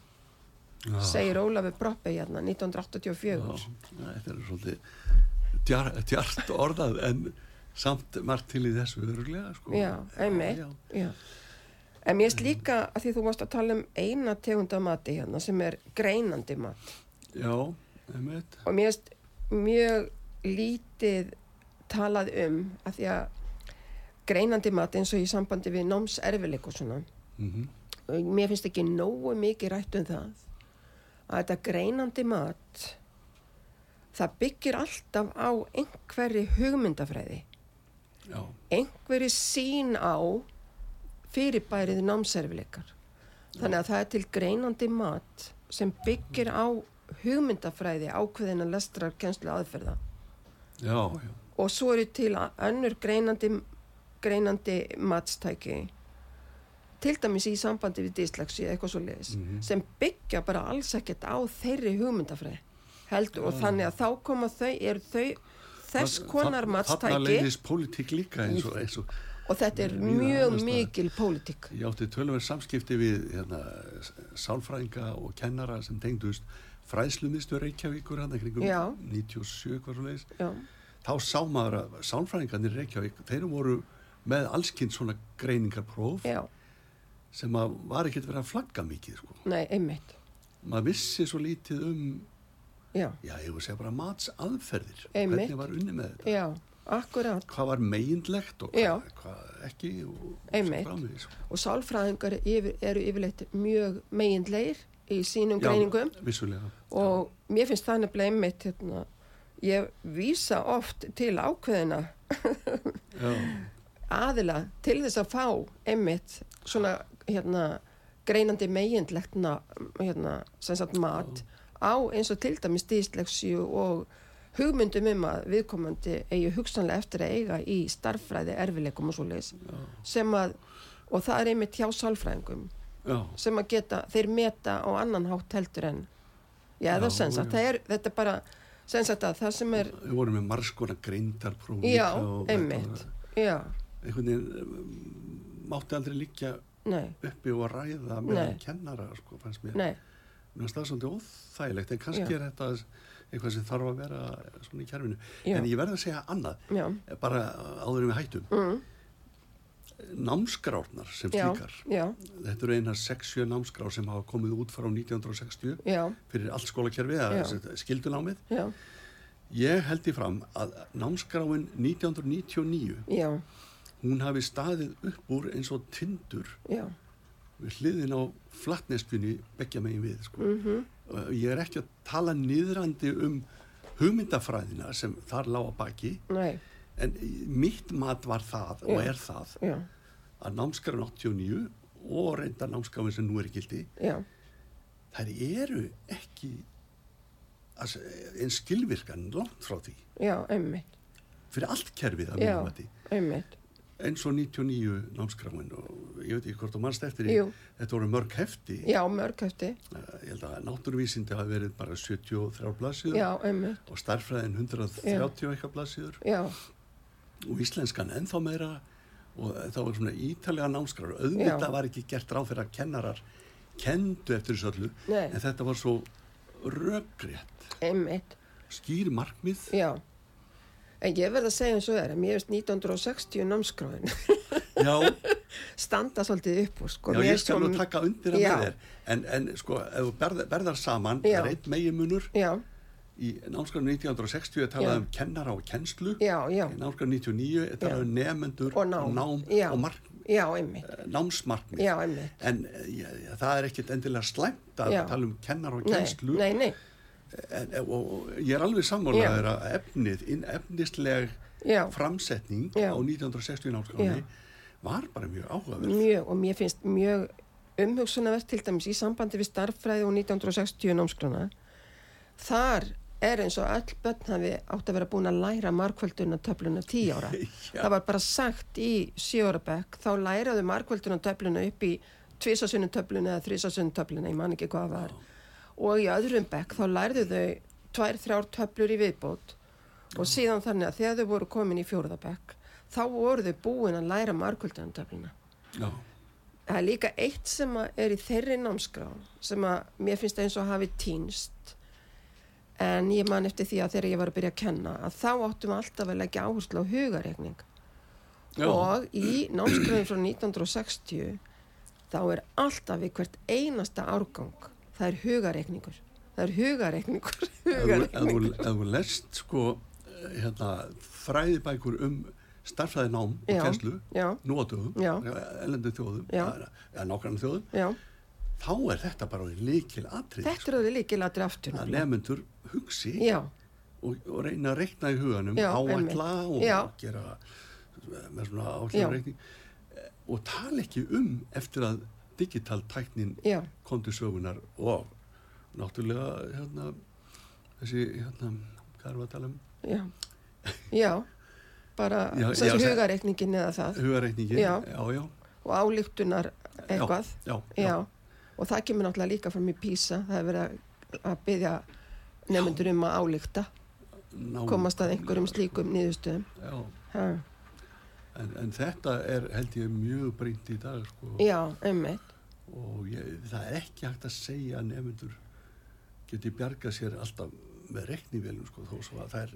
Já. segir Ólafur Proppi hérna 1984 Já, þetta er svolítið djar, djart orðað en samt margt til í þessu öruglega sko. Já, einmitt. já. En mér finnst líka að því þú varst að tala um eina tegunda mati hérna sem er greinandi mat Já, einmitt og mér finnst mjög lítið talað um að því að greinandi mat eins og í sambandi við námserfileik og svona. Mm og mér finnst ekki nógu mikið rætt um það að þetta greinandi mat það byggir alltaf á einhverri hugmyndafræði. Já, einhverju sín á fyrirbærið námserfileikar. Þannig að það er til greinandi mat sem byggir á hugmyndafræði ákveðina lestrar kennslu aðferða. já, já. Og svo eru til önnur greinandi, greinandi matstæki, til dæmis í sambandi við dyslexi eða eitthvað svo leiðis, Mhm. sem byggja bara alls ekkert á þeirri hugmyndafræði. Heldur, og þannig að þá koma þau, eru þau þess Þa- konar þa- matstæki Þarna leiðist pólitík líka eins og, eins og og þetta er mjög mikil pólitík. ég átti tölverð samskipti við hérna, s- sálfræðinga og kennara sem tengdust fræðslumistu Reykjavíkur hann Já. 97 hvað svo leiðis Já, þá sá maður að sálfræðingarnir í Reykjavík þeir voru með allskinn svona greiningarpróf já, sem að var ekkert verið að flagga mikið sko. nei, einmitt. maður vissi svo lítið um Já, já, ég voru að segja bara mats aðferðir Einmitt. hvernig var unni með þetta já, akkurat. hvað var meginlegt og Já. hvað, hvað ekki og Einmitt. svo framvegis Og sálfræðingar yfir, eru yfirleitt mjög megindlegir í sínum Já, greiningum vissulega og mér finnst það nefnilega einmitt, hérna, ég vísa oft til ákveðina já, aðila til þess að fá einmitt svona hérna greinandi megindlegt na- hérna, sem sagt mat á eins og til dæmis dýsleksju og hugmyndum um að viðkomandi eigi hugsanlega eftir að eiga í starffræði erfileikum og svo leis sem að, og það er einmitt hjá sálfræðingum já, sem að geta, þeir meta á annan hátt heldur en já, Já, það er sagt, já. það er, þetta er bara sagt að það sem er, við vorum með margs konar greindarpróf já, einmitt. já, einhvern veginn um, mátti aldrei líka nei, uppi og ræða með Nei. kennara sko, fannst mér. Nei. Mér finnst það svolítið óþægilegt en kannski Já. er þetta eitthvað sem þarf að vera svona í kjærfinu Já. en ég verð að segja annað já, bara áður en við hættum. Mm, námskrárnar sem slíkar. þetta eru einar 6-7 námskrár sem hafa komið út frá 1960 já, fyrir allt skólakerfi Já. eða skildunámið já, ég held í fram að námskráin 1999 já, hún hafi staðið upp úr eins og tindur já, við hliðin á flattneskjunni beggja megin við sko. mhm, Og ég er ekki að tala niðrandi um hugmyndafræðina sem þar lág að baki nei, en mitt mat var það og Já. er það já, að námskráin 89 og reyndar námskráin sem nú er gildi já, þær eru ekki eins skilvirkan langt frá því. Fyrir allt kerfið að mínum mati eins og 99 námskráin og ég veit ekki hvort þú mannst eftir því þetta voru mörg hefti. Já, mörgöfti, Eh, ég held að náttúruvísindi hafi verið bara 73 blaðsíður og starffræðin 130 og eitthvað blaðsíður. Já, og íslenskan ennþá meira og það var svona ítalega námskrar auðvitað var ekki gert ráð fyrir að kennarar kendu eftir þessu öllu Nei. en þetta var svo röggrétt skýr markmið. Já. En ég verð að segja eins og það er að mér finnst 1960 námskráin. Standa svolítið upp úr, sko. já ég skal nú taka undir að með þér. En, en sko, ef þú berð, berðar saman Já. það er einn megimunur Já, í námskránu 1960 er talað um kennara og kennslu. Já, já, í námskránu 99 er talað um nefendur Og nám. Og mark, já, einmitt, námsmarkmið. Já, einmitt. en eh, það er ekkit endilega slæmt að tala um kennara og Nei, kennslu. nei, nei, en, og, ég er alveg sammálaður að efnið, inn, efnisleg já, framsetning Já. á 1960 námskráni Já. var bara mjög áhugaverð mjög, og mér finnst mjög umhugsunavert til dæmis í sambandi við starffræði og 1960 námskrana. Þar er eins og öll börn hafi átt að vera búin að læra markvölduna töfluna tíu ára. Já. Það var bara sagt í sjóra-bekk, þá læraðu markvölduna töfluna upp í tvisasunum töfluna eða þrisasunum töfluna, ég man ekki hvað var. Og í öðrum bekk þá lærðu þau tvær, þrjár töflur í viðbót. Og síðan þannig að þegar þau voru komin í fjóraðabekk, þá voru þau búin að læra markvölduna töfluna. Já, Það er líka eitt sem er í þeirri námskrá sem að mér finnst eins og hafi týnst. En ég man eftir því að þegar ég var að byrja að kenna að þá áttum við alltaf að leggja áherslu á hugareikning já, og í námskráðin frá 1960 þá er alltaf við hvert einasta árgang það er hugareikningur það er hugareikningur, ef þú- lest sko eh, hérna, fræðibækur um starfræðinám og Já. kennslu já, nú á dögum, ellendu þjóðum eða nákvæmlega þjóðum já, þá er þetta bara líkil atrið þetta er það líkilatri aftur. Að nefnendur hugsi já, og, og reyna að reikna í huganum Já, áætla og Já. gera með svona Já. áhljumreikning og tala ekki um eftir að digital tæknin já, kom til sögunar og náttúrulega hérna þessi hérna hvað erum við að tala um? Já. Já, bara Já, sem já, hugareikningin eða það. Hugareikningin Já. já, já, og álíktunar eitthvað. já, já. og það kemur náttúrulega líka fram í PISA. Það er verið að- byggja nefnendur um að álíkta komast að einhverjum slíkum niðurstöðum. Já, ha. En, en þetta er held ég mjög brýnt í dag sko. já, einmitt og ég, það er ekki hægt að segja að nefnendur geti bjargað sér alltaf með reiknivélum sko, þó svo að það er,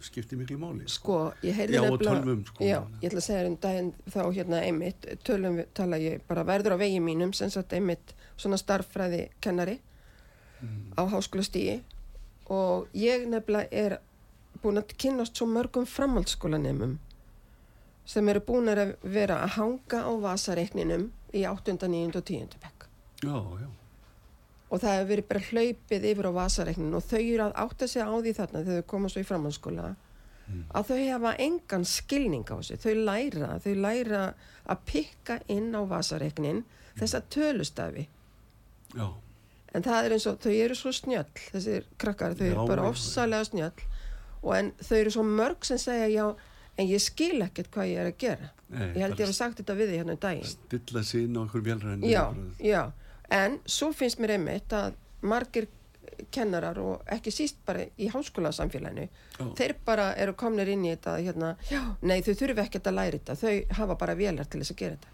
skiptir miklu máli sko, ég heyrði nefnilega- tölvum, sko. já, ég ætla að segja um daginn þá hérna einmitt, tölum tala ég bara verður á vegi mínum, sem sagt einmitt svona starffræði kennari Mm. á háskólastígi og ég nefnilega er búin að kynnast svo mörgum framhaldsskólanemum sem eru búin að vera að hanga á vasareikninum í 8. 9. og 10. bekk já, já, og það hefur verið bara hlaupið yfir á vasareiknin og þau eru að átta sig á því þarna þegar þau koma svo í framhaldsskóla að þau hefa engan skilning á þessu þau læra, þau læra að pikka inn á vasareiknin þessa tölustafi já, en það er eins og, þau eru svo snjöll þessir krakkar, þau eru bara ofsalega snjöll og en þau eru svo mörg sem segja já, en ég skil ekkert hvað ég er að gera. Nei, ég held ég hef sagt þetta við því hérna um daginn. Stilla inn á einhver vélræðin já, já, en svo finnst mér einmitt að margir kennarar og ekki síst bara í háskólasamfélaginu Já. þeir bara eru komnir inn í þetta hérna, já, nei þau þurfi ekkert að læra þetta. Þau hafa bara vélar til þess að gera þetta.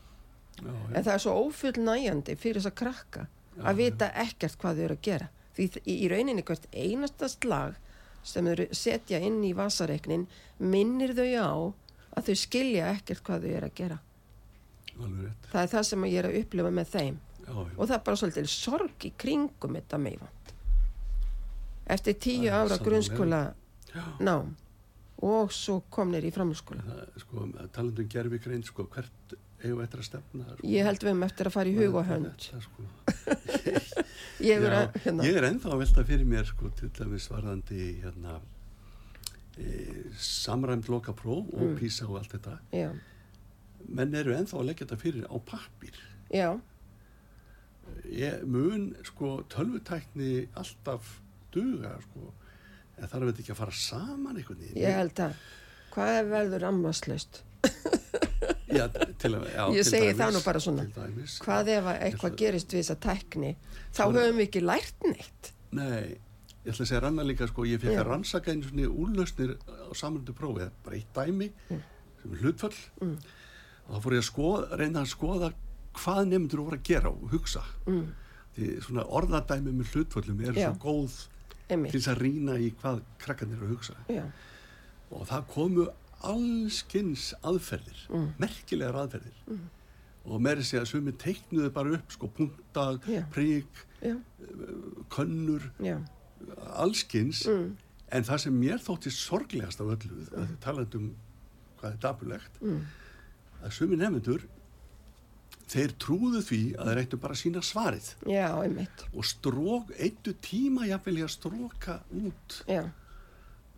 Já, já, en það er svo ófullnægjandi fyrir þess að krakka að vita ekkert hvað þau eru að gera. Því í rauninni hvert einasta slag sem þau setja inn í vasareiknin minnir þau á að þau skilja ekkert hvað þau eru að gera. Það er það sem ég er að upplifa með þeim. Já, já. og það er bara svolítið sorg í kringum þetta meifand eftir tíu Það ára grunnskóla nám og svo komnir í framhaldsskóla. Það, sko, talandum gerfi grein sko, hvert eigum við eftir að stefna sko, ég held við um eftir að fara í hug og hönd. Þetta, sko. ég er Já, hérna, ég er ennþá að velta fyrir mér sko, til dæmis varðandi hérna, e, samræmt loka próf og Mm. písa og allt þetta. Já, menn eru ennþá að leggja þetta fyrir á pappir já, ég mun sko tölvutækni alltaf duga sko en þarf þetta ekki að fara saman einhvern veginn? Ég held að hvað er verður ammaslaust já, til, að- já, Ég til segi dæmis, það nú bara svona. til dæmis, hvað ef að eitthvað gerist við þessa tækni þá höfum við ekki lært neitt. Nei, ég ætla að segja rannar líka sko, ég fekk að rannsaka einu svona úrlausnir á samröndu prófi, er bara eitt dæmi sem er hlutfall. Mm. og þá fór ég að skoða, reyna að skoða hvað nefndur voru að gera og hugsa. Mm, því svona orðadæmi með hlutfallum Já. svo góð til einmitt, þess að rýna í hvað krakkarnir eru að hugsa. Já, og það komu allskins aðferðir, Mm. merkilegar aðferðir og meiri segja að sumi teiknuðu bara upp sko punktag, Já. prík, já, könnur já, allskins en það sem mér þótti sorglegast af öllu mm. talandum hvað er dapulegt Mm. að sumi nefnendur þeir trúðu því að þeir eittu bara að sína svarið Já, einmitt. og strók, eittu tíma jafnvel í að stróka út Já,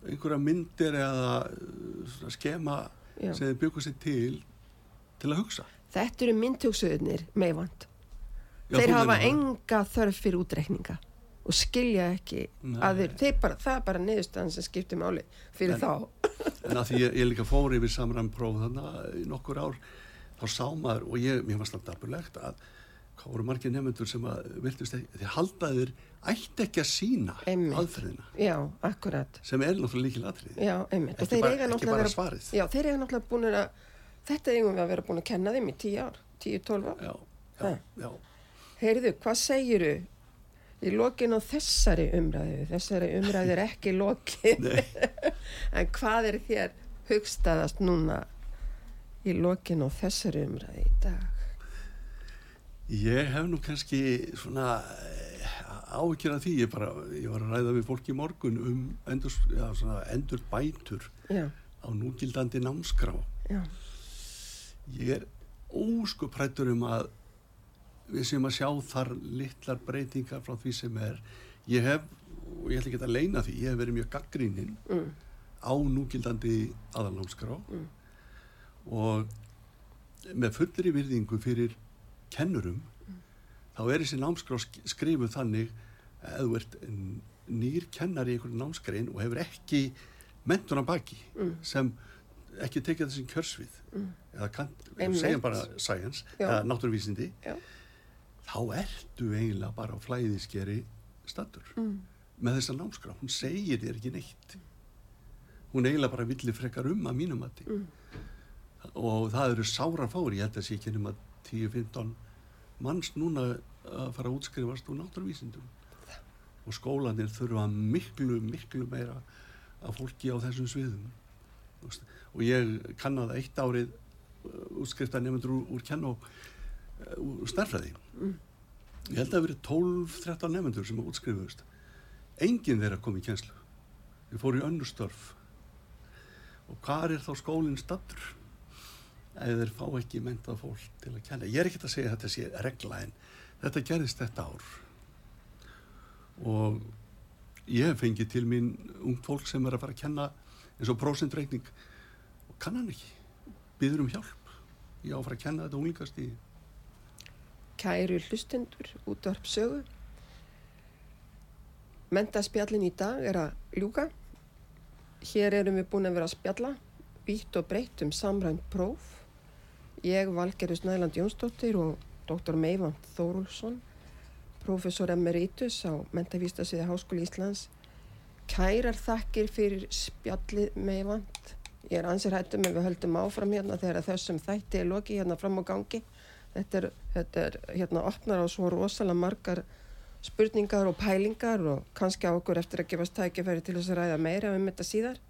einhverja myndir eða uh, skema Já. sem þeir byggu sér til til að hugsa þetta eru myndhugsuðnir meðvand. Já, Þeir hafa enga þörf fyrir útreikninga og skilja ekki að þeir bara, það er bara niðurstaðan sem skiptir máli fyrir En- þá. en að því ég, ég líka fór yfir samræmpróf þannig í nokkur ár þá sá maður og ég, mér var slant dapurlegt að hvað voru margir nefnendur sem að virtust ekki, þeir haldaðir ætti ekki að sína Einmitt. aðferðina Já, akkurat. sem er náttúrulega líkil atrið Já, einmitt. Ekki bara- ekki bara vera- svarið. Já, þeir eiga náttúrulega búin að, þetta eigum við að vera búin að kenna þeim í 10 ár, 10-12 ár. já, já, já, Heyrðu, hvað segiru í lokin á þessari umræðu? Þessari umræðu er ekki lokin. En hvað er þér hugstaðast núna í lokin á þessari umræðu í dag? Ég hef nú kannski svona áhyggjur af því. Ég, bara, ég var að ræða við fólk í morgun um endur, já, svona, endur bætur Já, á núgildandi námskrá. Já, ég er óskuprættur um að við séum að sjá þar litlar breytingar frá því sem er. Ég hef, og ég ætla ekki að leina því ég hef verið mjög gaggríninn mm, á núgildandi aðalnámskrá Mm. og með fullri virðingu fyrir kennurum þá er þessi námskrá sk- skrifuð þannig að þú ert nýr kennar í einhverju námskrein og hefur ekki mentun á baki Mm. sem ekki tekið þessum kjörsvið Mm. eða kann, segjum bara science Já. eða náttúruvísindi já, þá ertu eiginlega bara á flæðiskeri stattur mm, með þessa námskrá, hún segir þér ekki neitt. Hún eiginlega bara villi frekar um að mínum mati. Mm, og það eru sára fári, ég held að sé ekki nema 10-15 manns núna að fara að útskrifast úr náttúruvísindum. Og skólanir þurfa miklu, miklu meira af fólki á þessum sviðum. Og ég kannaði eitt árið útskrifta nefndur úr, úr kenn og úr starfræði Mm. ég held að það verið 12-13 nefndur sem útskrifuðust. Enginn þeirra kom í kjenslu við fóru í önnur störf. Og hvað er þá skólinn stattur ef þeir fá ekki mentað fólk til að kenna ég er ekkert að segja þetta sé regla en þetta gerðist þetta ár og ég hef fengið til mín ungt fólk sem er að fara að kenna eins og prósentreikning og kann hann ekki byður um hjálp ég á að fara að kenna þetta unglingast í kæru hlustendur útvarp sögu. Mentaspjallin í dag er að ljúka. Hér erum við búin að vera að spjalla, vítt og breytt um samrænt próf. Ég, Valgerður Snæland Jónsdóttir og dr. Meivand Þórulsson, professor emeritus á Mentavístasviði Háskóli Íslands. Kærar þakkir fyrir spjallið Meivand. Ég er ansir hættum ef við höldum áfram hérna þegar þessum þætti er loki hérna fram á gangi. Þetta er, þetta er hérna opnar á svo rosalega margar spurningar og pælingar og kannski á okkur eftir að gefast tækifæri til þess að ræða meira um þetta síðar.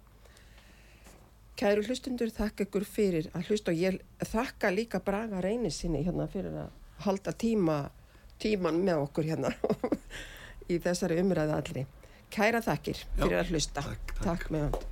Kæru hlustundur, þakka ykkur fyrir að hlusta og ég þakka líka Braga reyni sinni hérna fyrir að halda tíma, tíman með okkur hérna í þessari umræðu allri. Kæra þakkir fyrir Já, að hlusta. takk, takk. Takk með hann.